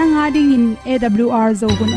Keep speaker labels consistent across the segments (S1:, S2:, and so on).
S1: nanga dingin awr zo gun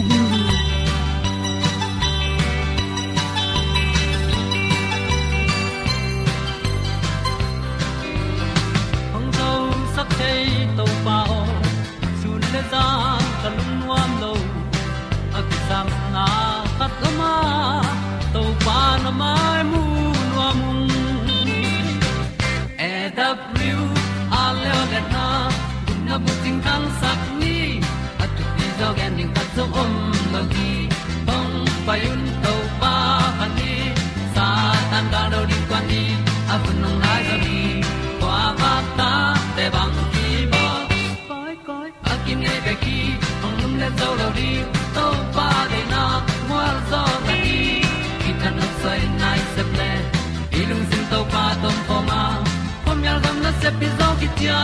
S2: se pi zo ki tia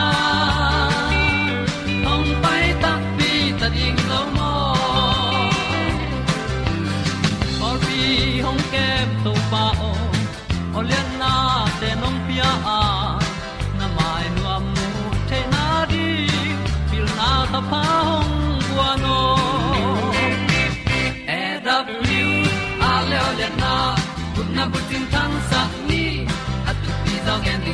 S2: hong pai ta pi ta ding lo mo or pi hong kem to pa o olian na te nom pia a na mai nu am mu te na di pil na ta pa hong bua no e da blue a le olian na kun na bu tin tan sa ni at pi zo gen di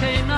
S1: Chiu the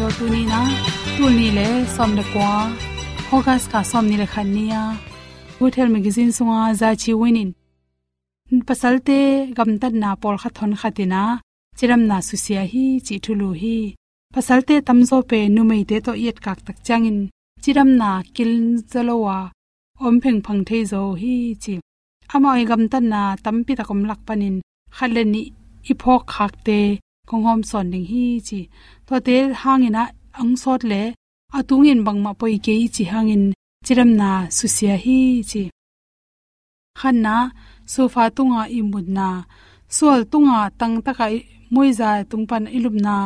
S1: to tu ni na tu ni le som le kwa hogas ka som ni le khan nia hotel magazine sunga za chi winin pasalte gam tan na pol kha thon khatina chiram na susia hi chi thulu hi pasalte tamzo pe numei te to yet kak tak changin
S3: chiram na kil zalowa om pheng phang thei zo hi chi amoi gam tan na tampi takom lak panin khaleni iphok khakte te kong hom son ding hi chi. To te hangina ang sot le atungin bangma poi ke chi hangin chiram na susia hi chi. Khanna sofa tunga imudna sual tunga tang taka moiza tungpan ilupna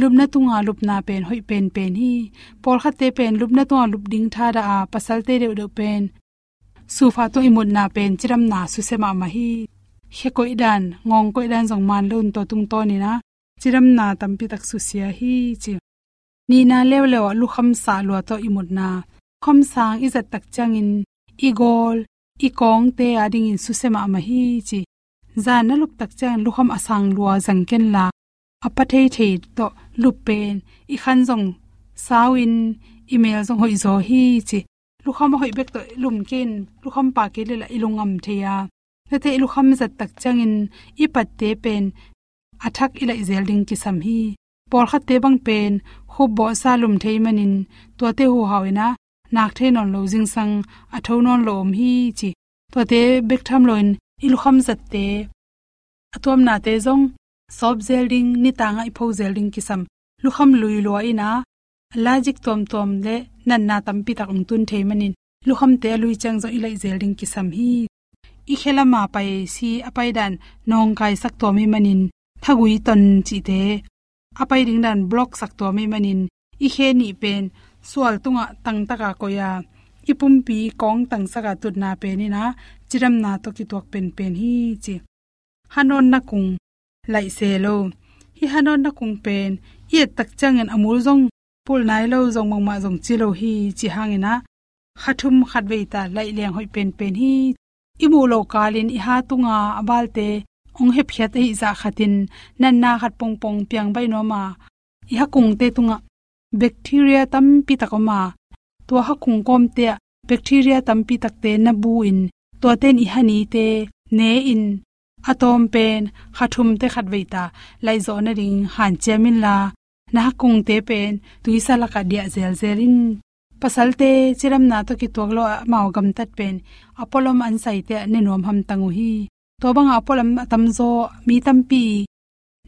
S3: lupna tunga lupna pen, hoi pen pen hi. Por khate pen lupna tunga lup ding tha da a, pasal te de de pen. Sufa to imudna pen, chiram na su sema ma hi. He koi dan, ngong koi dan jong man lun to tung to ni na chiram na tampi tak su sia hi chi. Ni na lew lew lu kham sa lu to imudna khom sang izat tak changin. Igol i kong te ading in su sema ma hi chi. Za na lup tak chang lu kham asang lua jang ken la. Apathei thei to lu pen. I khan jong sawin email jong hoi zo hi chi. Lu kham hoi bek to lum ken. Lu kham pa ke le la ilungam theya na te lu kham zat tak changin. I pat te pen athak ila izel ding ki sam hi. Por kha te bang pen khu bo sa lum thei manin. To te hu hawina nak the non lo jing sang atho non lom hi chi. To te bek tham loin, il kham zat te. Atom na te zong, sob zelding ni ta nga ipho zelding kisam. Lu kham lui lo ina logic tom tom le, nan na tam pi tak ung tun thei manin. Lu kham te lui chang zo ilai zelding kisam hi. I khela ma pai si apai dan, nong kai sak to mi manin thagui ton chi te. Apai ding dan block sak to mi manin. I khe ni pen. Sual tunga tang taka koya. Ipum pi kong tang saka tut na pe ni na. Chiram na to ki tok pen pen hi chi. Hanon na kung. Lai se lo. Hi hanon na kung pen. Ye tak changen amul zong. Pul nai lo zong mong ma zong chi lo hi chi hangena khathum khat ve ta lai leng hoi pen pen hi. Imu lo kalin i ha tunga abalte ong he phiat ei za khatin nan na khat pong pong piang bai no ma i ha kung te tunga bacteria tam pi takoma to ha kung kom te bacteria tam pi tak takte na bu in to ten i hani te ne in atom pen khathum te khat veita lai zo na ring han chemin la na kung te pen tuisa la ka dia zel zerin pasalte chiram na to ki toklo maw gam tat pen apolom an sai te ne nom ham tangu hi to banga apolom tamzo mi tampi,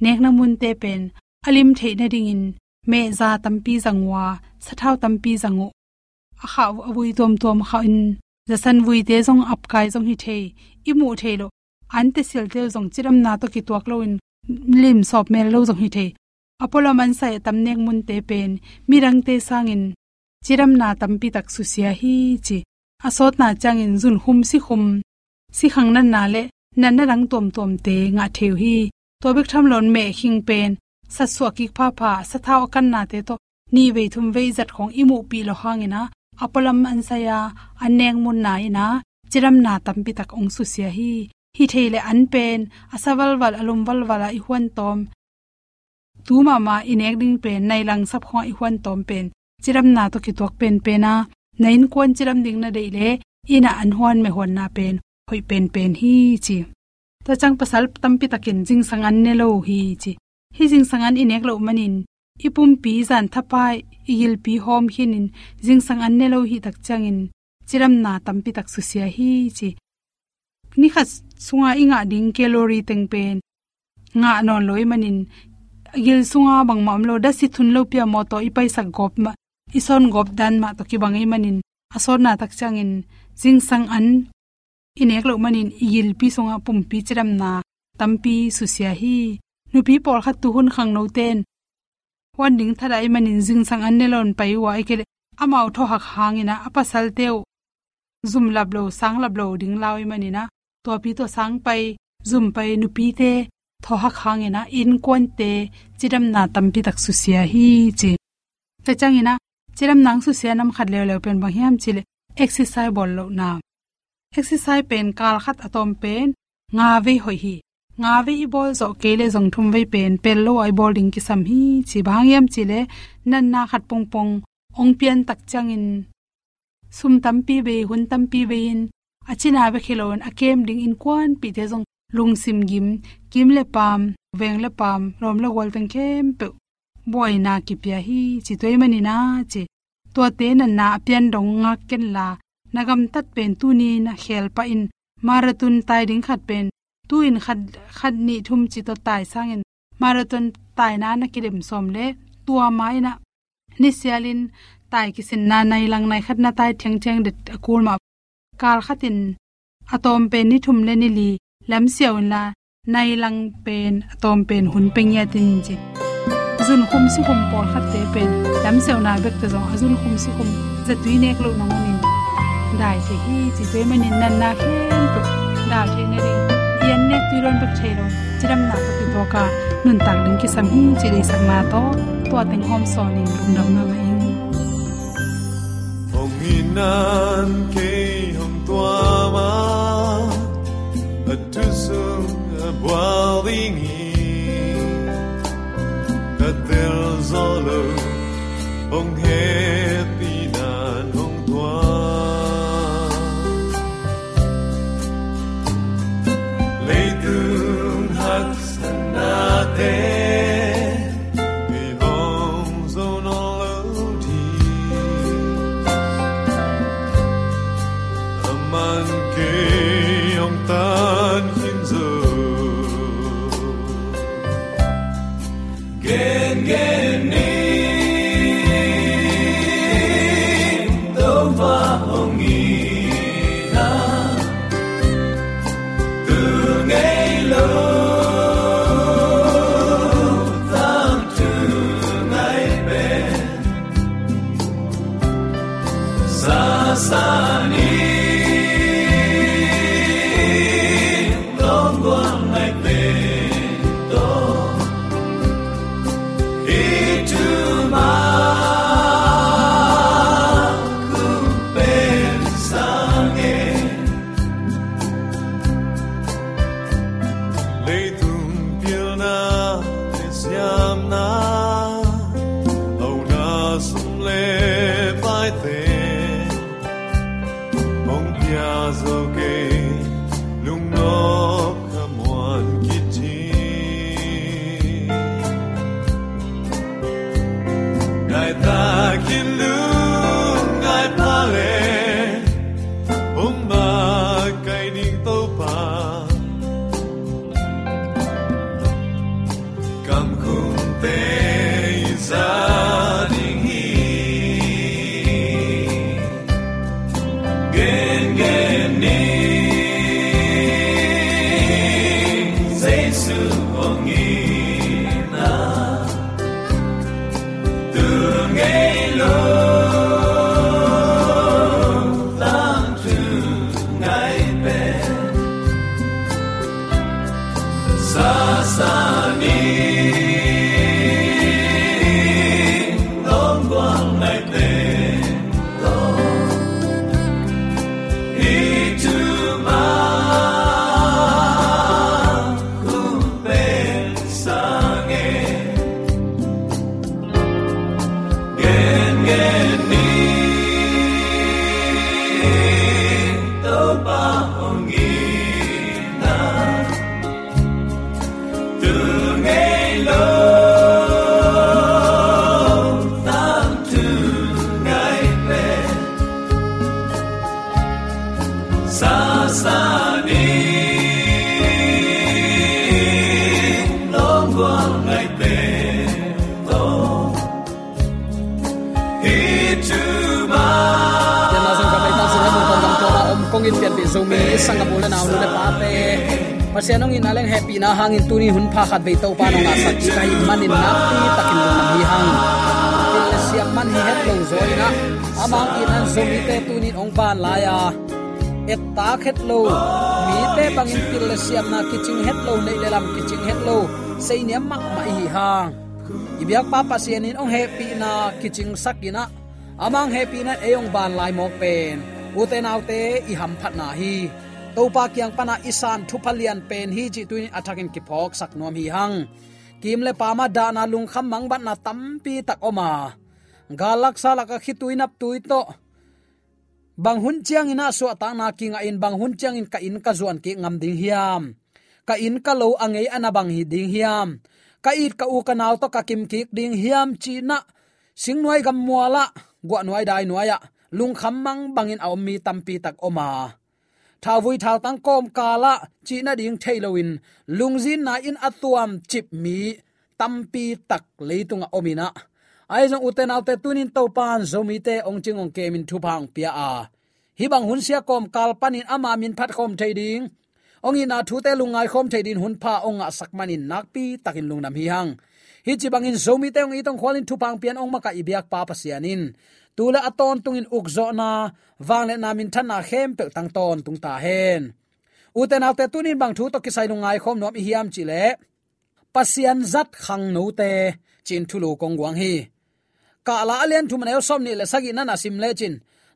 S3: nek na mun te pen, alim thei na ring in, me za tampi zangwa, sathau tampi zangu. A khaw avui tom tom kha in zasan vui te zong ap kai zong hi thei imu thei lo. An te sil te zong chiram na to ki tuak lo in, lim sop mel lo zong hi thei apollo man sai e tam nek mun te pen mirang te sangin chiram na tampi tak su sia hi chi. Asot na changin zun hum si khum si khang nan na le nan na rang tom tom te nga theu hi. To bek tham lon me hing pen. Sa suwa ki pha pha, sa thao kan na te to. Ni ve thum ve zat khong imu pi lo hangina apolam an saya aneng mun na ina. Chiram na tampi tak ong su sia hi. Hi theile an pen. Asawal wal alum wal wala i huan tom. Tu ma ma inek ding pen. Nai lang sap kho i huan tom pen. Chiram na to ki tok pen pena. Nain kon chiram ding na dei le. Ina an huan me hon na pen hoi pen pen hi chi. Ta chang pasal tampi takin jing sangan ne lo hi chi. Hi jing sangan inek lo manin. Ipum pi zan thapai, igil pi hom hinin. Jing sangan ne lo hi tak changin. Chiram na tampi tak su sia hi chi. Ni kha sunga inga ding calorie teng pen. Nga non loi manin. Gil sunga bang mam lo da si thun lo pia mo to ipai sak gop ma. Ison gop dan ma to ki bangai manin. Asor na tak changin. Jing sang an inek lo manin igil pi songa pum pi chiram na tampi susia hi. Nupi por kha tu hun khang no ten. Wan ding thadai manin jing sang an nelon pai wa ke amau tho hak hangina apasal teu zum lab lo sang lab lo ding lawi manina. To pi to sang pai, zum pai nupi te. Tho hak hangina in kon te, chiram na tampi tak susia hi che ta changina chiram nang susia nam khat le le pen bang hiam chile exercise bol lo na exercise pen, kal khat atom pen nga ve hoi hi. Nga ve i bol zo kele jong thum ve pen, pel lo ai bowling ki sam hi, chi bang yam chile nan na khat pong pong, ong pian tak changin sum tampi be hun tampi be in. Achina be khilon kem ding in kwan pi te jong lung sim gim, kim le pam, veng le pam, rom le wal teng kem pe. Boy na ki pya hi, chi toy mani na che. To te nan na pian dong nga ken la nagam tat pen tu ni na khel pa in marathon tai ding khat pen tu in khat khat ni thum chi to tai sangin marathon tai na na kidem som le tua mai na ni sialin tai ki sin na nai lang nai khat na tai theng theng de akul ma kal khatin atom pen ni thum le ni li lam siaw la nai lang pen atom pen hun pe nya tin ji zun khum si khum por khat te pen lam siaw na bek te zo azun khum si khum za tui nek lo nong ni na ngin dai te hi chi te manin nan na khen to da the ne ri yan ne tu ron bek the lo chiram na ta pi to ka nun tak ling ki sam hi chi dei sang na to to teng hom so ning lum dam na mai
S4: hồng inan ke hồng tua ma at tu sung a boiling at
S5: sanga bola na ulo le pa te pasianong in aleng happy na hangin tuni hun pha khat be to pa no nga sak kai manin na ti takin lo na hi hang til siam man hi het lo zoi na. Amang in an zomi te tuni ong ban la ya et ta khet lo mi te bangin til siam na kiching het lo le le lam kiching het lo sei niam mak ma hi hang ibyak pa pasianin ong happy na kiching sakina amang happy na eyong ban lai mok pen. Uten autte i ham phat na hi topa kyang pana isan thupalian pen hi chi tuin athakin ki phok sak nom hi hang. Kim le pama da na lung kham mang ban na tampi tak oma. Galak sala ka khituin ap tui to bang hun chiang ina so ta na kinga in, bang hun chiang in ka in ka zuan ki ngam ding hiam. Ka in ka lo angei ana bang hi ding hiam. Ka it ka u ka naw to ka kim kik ding hiam chi na. Singnuai gam muala gwa nuai dai nuaya lung kham mang bangin aw mi tampi tak oma thao vui thao tang kom kala chi na ding thailoin lungzin na in atuam chip mi tampi tak leitunga omina. Ai jong uten autte tunin to pan zomi te ong ching ong kemin thu phang pia a. Hi bang hun sia kom kal panin ama min phat khom thading ong ina thu te lungai khom thadin hun pha ong a sakmanin nakpi takin lungnam hi hang hi chi bangin zomi teong itong khwalin thupang pian ong maka ibyak pa pasianin tula aton tungin ukzo na wangle na min than na khem pe tang ton tung ta hen uten alte tunin bang thu to kisai lungai khom nom hiam chi le pasian zat khang no te, chin thulu kong wang hi. Ka la alian thu manel som ni le sagi na na sim le chin.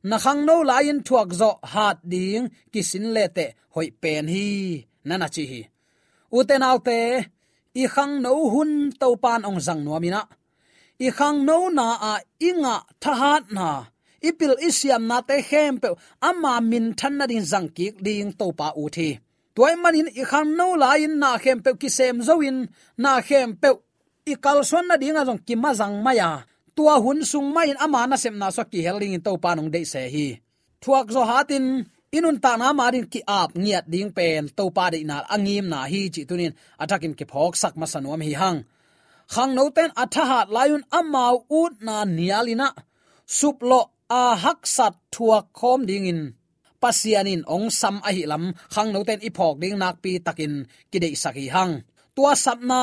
S5: Na khang no lain thuak zo hat ding kisin le te hoi pen hi. Na na chi hi. Uten alte i khang no hun to pan ong zang no mina i khang no na a inga thahat na. Ipil isiam na te khem pe ama min than na din zang ki ding to pa u thi. Toy manin i khang no lain na khem pe ki sem zo in, na khem pe i kal son na ding azong ki ma zang maya. Tua hun sung mai in ama na sem na so ki heling in to pa nong de se hi. Thuak zo hatin inun ta na marin ki ap ngiat ding pen to pa de na angim na hi chi tunin. Atakin ki phok sak ma sanuam hi hang. Khang no ten athaha layun amau ut na nialina. Suplo a hak sat thua khom ding in. Pasianin ong sam a hi lam, khang no ten iphok ding nak pi takin kidei saki hang. Tua sap na,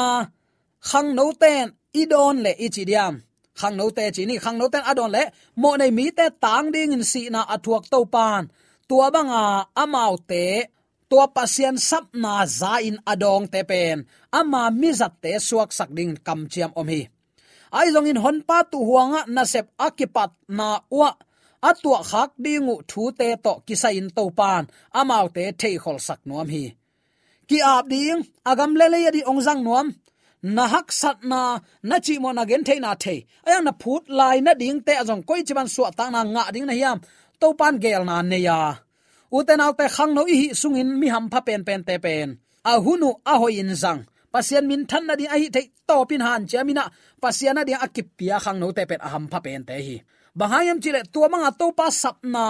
S5: khang no ten idon le ichidiam khang no te chi ni, khang no ten adon le, mo nei mi te tang ding in si na athuak to pan tua banga amau te tua pasien sap na za in adong te pen, ama mi zat te suak sak ding kam chiam om hi. Ai zong in hon pa tu huanga na sep akipat na wa atua khak dingu thu te to kisa in to pan amau te thei khol sak nuam hi. Ki ap ding, agam le le di ong jang nuam, na hak sat na na chi mo na gen the na the aya na phut lai na ding te azong koi chiban suwa ta na nga ding na hiam, to pan gel na ne ya uten al te khang no hi sungin mi ham pha pen pen te pen. A hunu a hoi in zang. Pasian min than na di a hi te to pin han chamina pasian na di akip pia khang no te pen a ham pha pen te hi. Bahayam chile tua manga to pa sapna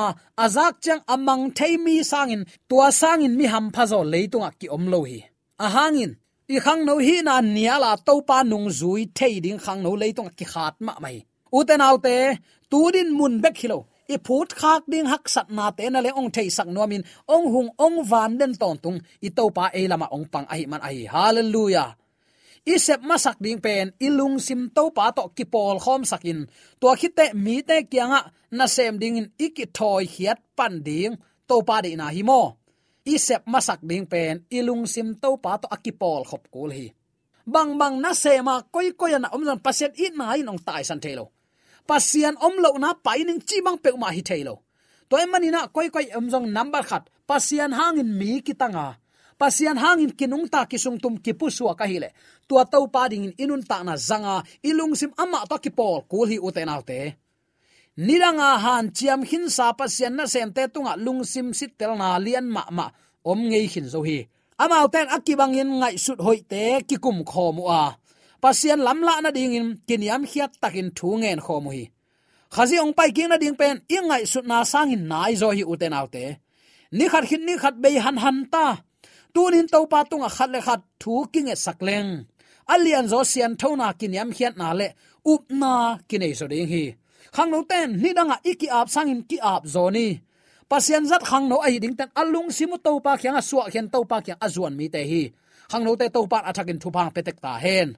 S5: azak chang amang theimi sangin. Tua sangin mi ham phazo leitunga ki omlo hi. A hangin. I khang no hi na niala to pa nung zui thei ding khang no leitunga ki khat ma mai. Uten autte tudin mun bek hilo i phut khak ding hak sat na te na le ong thei sak nomin ong hung ong van den ton tung. I to pa e lama ong pang ai man ai hallelujah. I sep masak ding pen ilung sim to pa to ki pol khom sakin to khite mi te kyanga na sem ding in. Iki thoi hiat pan ding to pa de na hi mo i sep masak ding pen ilung sim to pa to akipol khop kul hi bang bang na sema koi à, koi à na om zan paset i na in ong tai san thelo pasian om lo na paining chimang chi ma hi thailo toy manina koi koi om jong number khat. Pasian hangin mi kitanga pasian hangin kinung ta kisung tum kipu suwa ka hile tua tau pa ding inun ta na zanga. Ilung sim ama to kipol kul hi uten autte niranga han chiam hin sa pasian na sem te tunga lungsim sit tel na lian ma ma. Om ngei hin zo hi. Amau ten akibang in ngai sut hoi te ki kum a pasian lamla na ding in kiniam hiat takin thu khomu kho hi. Khazi ong pai king na ding pen ingai sut na sangin nai zo hi uten autte. Ni khat hin ni khat be han han ta. Tunin to pa tunga khat le khat thu king e sakleng. Alian zo sian thona kiniam hiat na le, up na kinai so ding hi. Khang no ten, ni danga iki ap sangin ki ap zoni pasian zat khang no ai ding ten, alung simu to pa khyang a suwa khen to pa khyang azuan mi te hi. Khang no te to pa athakin thu phang petek ta hen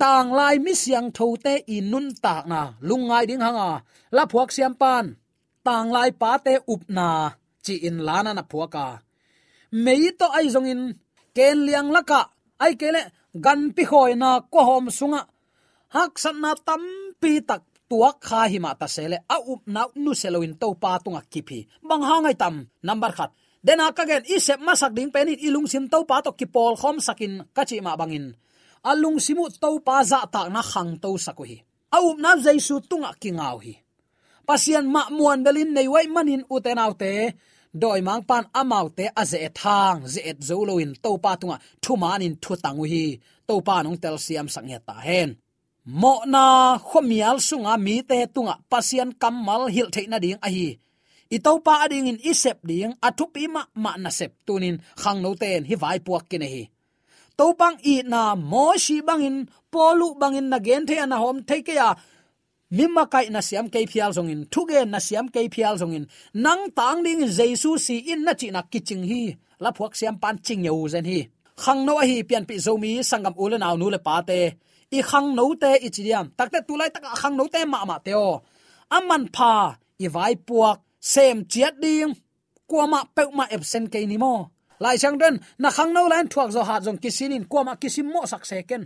S5: tang lai mi siang tho te in nun ta na. Lungai ding hanga la phuak siam pan. Tang lai pa te up na. Chi in lana na phuaka mei to ai zong in. Ken liang laka ai kele gan pi khoi na ko hom sunga. Hak san na tam pi tak tuak kha hi ma ta sele a up na nu seloin to pa tunga kipi bang hangai tam. Number khat. Dena ka gen. I sep masak ding penit ilung sim to pa to ki pol khom sakin kachi ma bangin alung simu to pa za ta na khang to sakuhi Au na jaisu tunga kingau hi. Pasian ma muan belin nei wai manin utenaute doi mang pan amau te aze thang ze et zoloin to pa tunga, thu manin thu tangu hi. To pa nong tel siam sangya ta hen. Mo na khomial sunga mi te tunga, pasian kamal hil theina ding a hi. Itopa ading in isep ding athupi ma ma na sep tunin khang no ten hi vai puak kine hi to bang i na mo shi bangin, polu bangin na gen the na hom the ke ya. Mimma kai na siam ke phial zong in thuge na siam ke phial zong in nang tang ding jesu si in na chi na kiching hi. La phuak siam pan ching yo zen hi. Khang no hi pian pi zomi sangam ule naw nu le pa te. I khang no te i chiam takte tulai tak khang no te ma ma te o. Aman pha, i vai puak, sem chiat ding. Kwama pe ma absent ke ni mo lai chang den, na khang no lan thuak zo ha jong kisinin kwama kisim mo sak seken.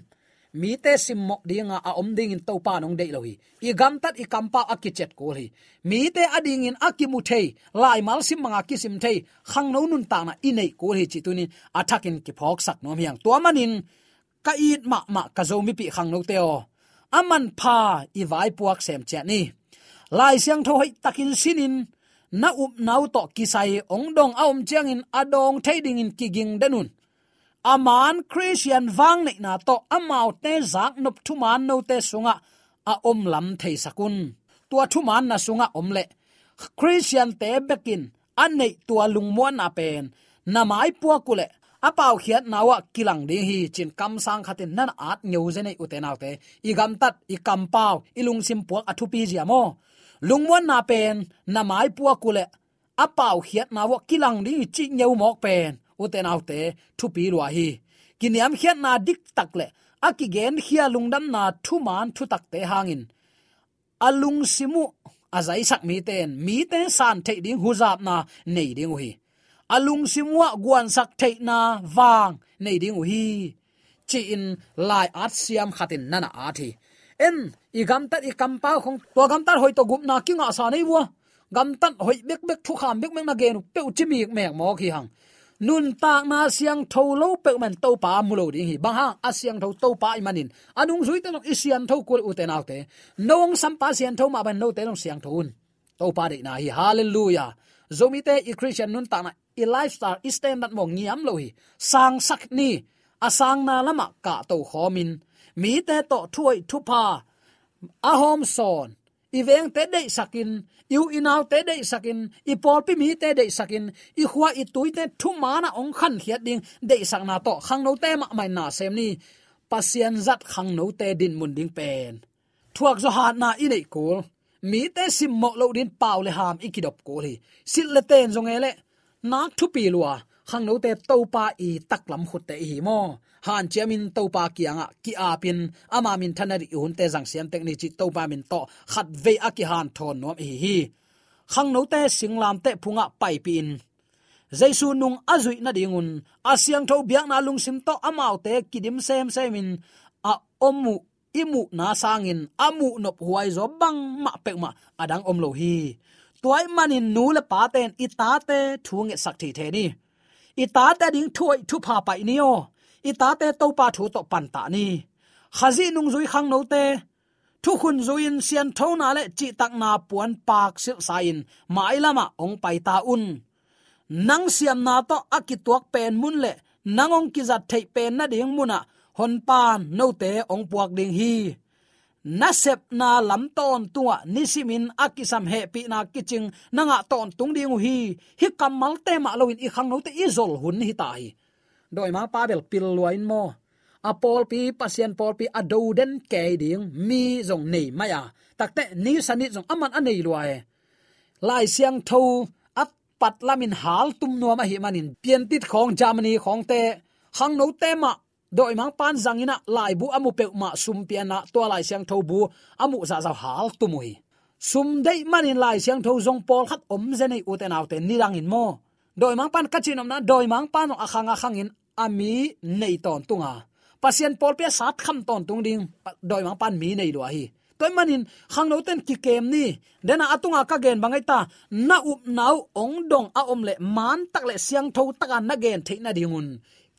S5: Mi te sim mo dinga a om ding in to pa nong dei lohi i gam tat, i kam kampa akichet ko hi. Mi te ading in akimu thei, lai mal sim manga kisim thei, khang no nun ta na i nei ko hi chi tunin athakin ki phok sak no miang to manin ka it ma ma, ka zo mi pi khang no te o. Aman pha, i vai puak sem che ni. Lai siang tho hoi takin sinin na up nau to kisai ong dong aum chiang in adong thading in kiging denun aman christian wang nei na to amau te zak nup thu man no te sunga a om lam thei sakun. Tua thu man na sunga om le. Christian te bekin an nei tua lung mo na pen. Na mai pu kule le. Khiat nawa kilang ding hi chin kam sang khatin nan at nyeu zene ute naw i gam tat, i kam pau ilung sim puak athu pi mo lung na pen, na mai pu kule. Apau hiat na wo kilang ding chi nyau mok pen. Uten autte thu pi lua hi. Kiniam hiat na dik takle aki gen hia lungdam na thu man thu takte hangin. Alung simu, azai sak mi ten. Mi ten san the ding huzap na, nei ding hi. Alung simwa guan sak the na wang nei ding hi. Chi in lai at siam khatin nana athi thi en, i gam tat, i kam pa khong. To gam tat hoi to gup na kinga sa nei wa gam tat hoi bek bek thu kham bek mek na gen pe u chi mi mek mo ki hang. Nun tak na siang tho lo pe man to pa mulo ding hi. Bang ha asyang tho to pa manin anung zui te nok isian tho kul u te na te. Nong sam pa siang tho ma ban no te nong siang thun to pa de na hi. Hallelujah. Zomi te, i christian nun ta na, i lifestyle, i standard mo ngiam lo hi. Sang sak ni. Asang na lama ka to khomin mi te to thuai thu pa. A hom son, i veng te dei sakin, iu inaw te dei sakin, i pol pi mi te dei sakin, i khuwa i tui te thu mana ong khan hiat ding, dei sak na to khang no te ma mai na sem ni. Pasian zat khang no te din mun ding pen. Thuak zo hat na i nei kul. Mi te sim mo lo din paw le ham ikidop ko hi. Sil le ten zong ele nak thu pi luwa khang no te to i taklam khut te hi mo han chiamin topa kianga ki apin ama min thanari hun te jang siam tek ni chi topa min to khat ve a ki han thon nom hi hi khang no te singlam te phunga pai pin jaisu nung azui na dingun asyang tho biak na lung sim to amau te kidim sem semin a omu imu na sangin amu nop huai zo bang ma pe ma adang om lo hi tuai manin nu le pa ten ita te thu e sak the ni ita ta ding thuai thu pa pai ni o ita te to pa thu to pan ta ni khazi nung zui khang no te thu khun zuin sian tho na le chi tak na puan pak sil sain mai lama ong pai ta un nang siam na to akituak pen mun le nangong ki zat thei pen na ding muna hon pan no te ong puak ding hi na sep na lam ton tua nisimin akisam he pi na kiching nanga ton tung ding hi. Hi kamal te ma loin i khang no te izol hun hi tai. Doi ma pavel pil luain mo. Apol pi, pasien pol pi adoden ke ding, mi zong nei maya takte ni sanit zong aman anei luae. Lai siang tho, at pat lamin hal tum no ma hi manin. Pian tit khong germany khong te, khang no te ma doi mang pan zangina lai bu amu pe ma sum piana to lai siang tho bu amu za za hal tu mui. Sum dei manin lai siang tho zong pol khat om zenei uten autte nirang in mo. Doi mang pan kachinom na doi mang pan akhang akhangin ami nei ton tunga. Pasien pol pe sat kham ton tung ding doi mang pan mi nei lo hi. Toy manin khang no ten ki kem ni dena atunga ka gen bangai ta, na up nau ong dong a om le man tak le siang tho taka na gen theina dingun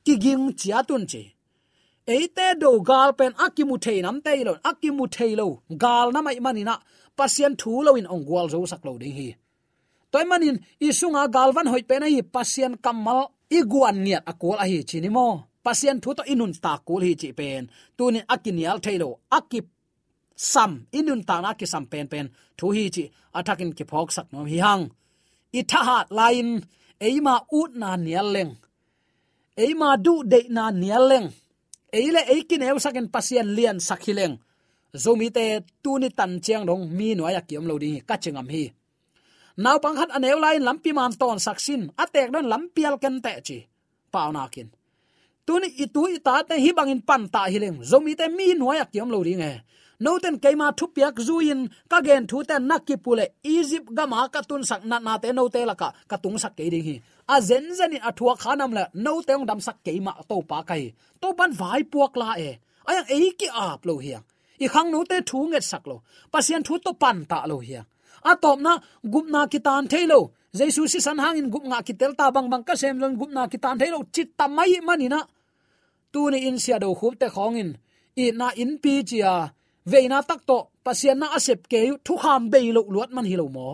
S5: ki ging chia tun chi eite do gal pen akimu theinam teilo akimu theilo gal na mai manina, pasien thu lo in ong gwal zo sak lo ding hi. Toy manin, isunga galvan hoi pen hi pasien kamal iguan niat akol a hi mo. Pasien thu to inun ta kul hi chi pen. Tunin akinial thailo akip sam, inun ta na ki sam pen pen. Thu hi chi, athakin ki phok sak no hi hang. I tha ha lain, eima ut na nial leng. Eima du de na nial leng eile eikin eu saken pasien lian sakhileng. Zomi te tu ni tan chiang dong mi no ya kiom lo ding ka chingam hi. Naw pang khat aneu lain lampi man ton saksin. Atek don lampial ken te chi. Pau na kin tuni itu ita te hi bangin pan ta hileng zomi te mi noya kiam lo ringe no ten keima thu piak zuin ka gen thu ten nakki pule egypt gama ka tun sak na na te no te laka ka tung sak ke ding hi. A zen zen in athua khanam la no te ong dam sak keima to pa kai to pan vai puak la e. Aya e ki ap lo hiang i khang no te thu nge sak lo. Pasien thu to pan ta lo hiang a. Top na gup na kitan thailo jesu si san hang in gup nga kitel ta bang bang ka sem lon gup na kitan thailo chit ta mai na. Tu ni in sia do khup te khong in i na in pi chia veina tak to pasien na asep ke thu kham be lo luat man hi lo mo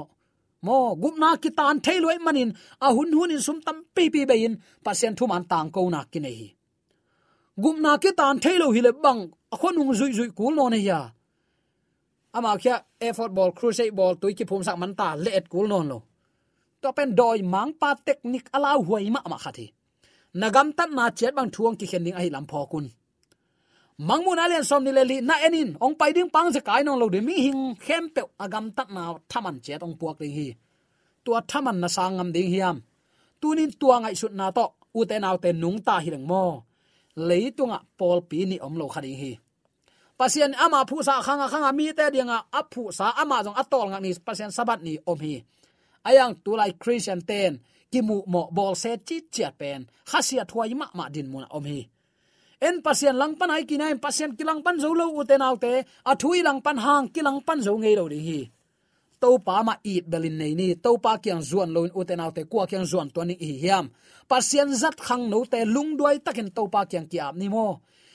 S5: mo gup na kitan thailoi manin a hun hun in sum tam pi pi be in pasien thu man tang ko na ki nei gup na kitan thailo hi le bang a khon ung zui zui kul no ne ya ama kya effort ball crusade ball tu ki phum sak man ta le et kul non lo to pen doi mang pa technique ala huai ma ma khathi nagam tan na chet bang thuang ki khen ning ai lam pho kun. Mangmun alian som ni le li na enin, ong pai ding pang se kai nong lo de mi hing khem pe agam tat na thaman chet ong puak ding hi. Tua thaman na sangam ding hiam. Tunin tua ngai sut na to, u te naw te nung ta hi leng mo. Leitunga pol pi ni om lo khari hi. Pasien ama phu sa khanga khanga mi te dinga aphu sa ama jong atol nga ni pasien sabat ni om hi. Ayang tulai christian ten kimu mo bol se chi chiat pen. Khasia thuai ma ma din mun om hi. En pasien lang pan ai kinai pasien kilang pan zo lo uten autte a thui lang pan hang kilang pan zo ngei lo ding hi. To pa ma eat belin nei ni to pa kyang zuan loin uten autte kwa kyang zuan to ni hi hiam. Pasien zat khang no te lung duai takin to pa kyang ki ap ni mo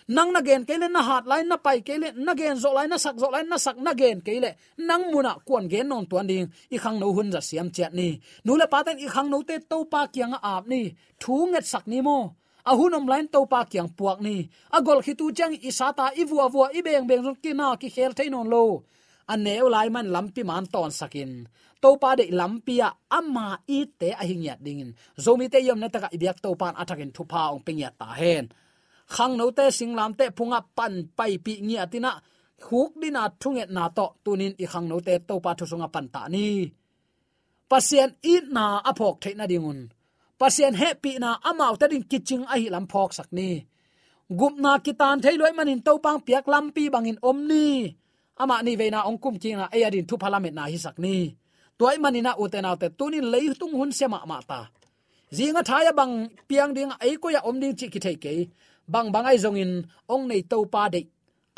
S5: nang na gen kele na hat lai na pai kele na gen zo lai na sak zo lai na sak na gen kele nang muna kuan gen non tuan ding i khang no hun za siam chat ni. Nu le pa ten i khang no te to pa kyang ap ni. Thu nget sak ni mo. A hunom lain to pa kyang puak ni. A gol khitu chang isata ivu avua i beng zon kina ki khel thainon lo. A neu lai man lampi man ton sakin. To pa de lampia ama i te a hing ya ding, zomi te yom na taka ibyak to pan athakin thu pa ong ping ya ta hen khang no te sing lam te phunga pan pai pi ngi atina khuk dina thunget na to tunin i khang no te to pa thu sunga pan ta ni. Pasien i na aphok theina dingun pasien happy na amau ta ding kiching a hi lam phok sak ni. Gup na kitan thei loi manin to pang piak lampi bangin omni ama ni. Veina ongkum kinga e adin thu parliament na hi sak ni. Toy manina uten autte tunin lei tung hun sema ma ta. Zinga thaya bang piang ding ai ko ya om ding chi ki thei ke bang bangai zong in ong nei to pa de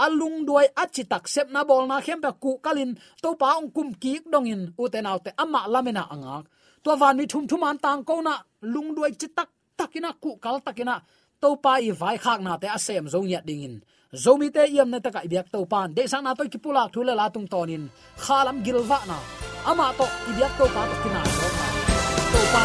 S5: alung duai achi tak sep na bol na khem pa ku kalin to pa ong kum ki dong in uten autte ama lamena anga to van mi thum thum an tang ko na lung duai chi tak takina ku kal takina to pa i vai khak na te asem zong ya ding in zomi te yam na taka ibyak to pan de sang na to ki pulak thule la tung tonin khalam gilwa na ama to ibyak to pa to kina zo na to pa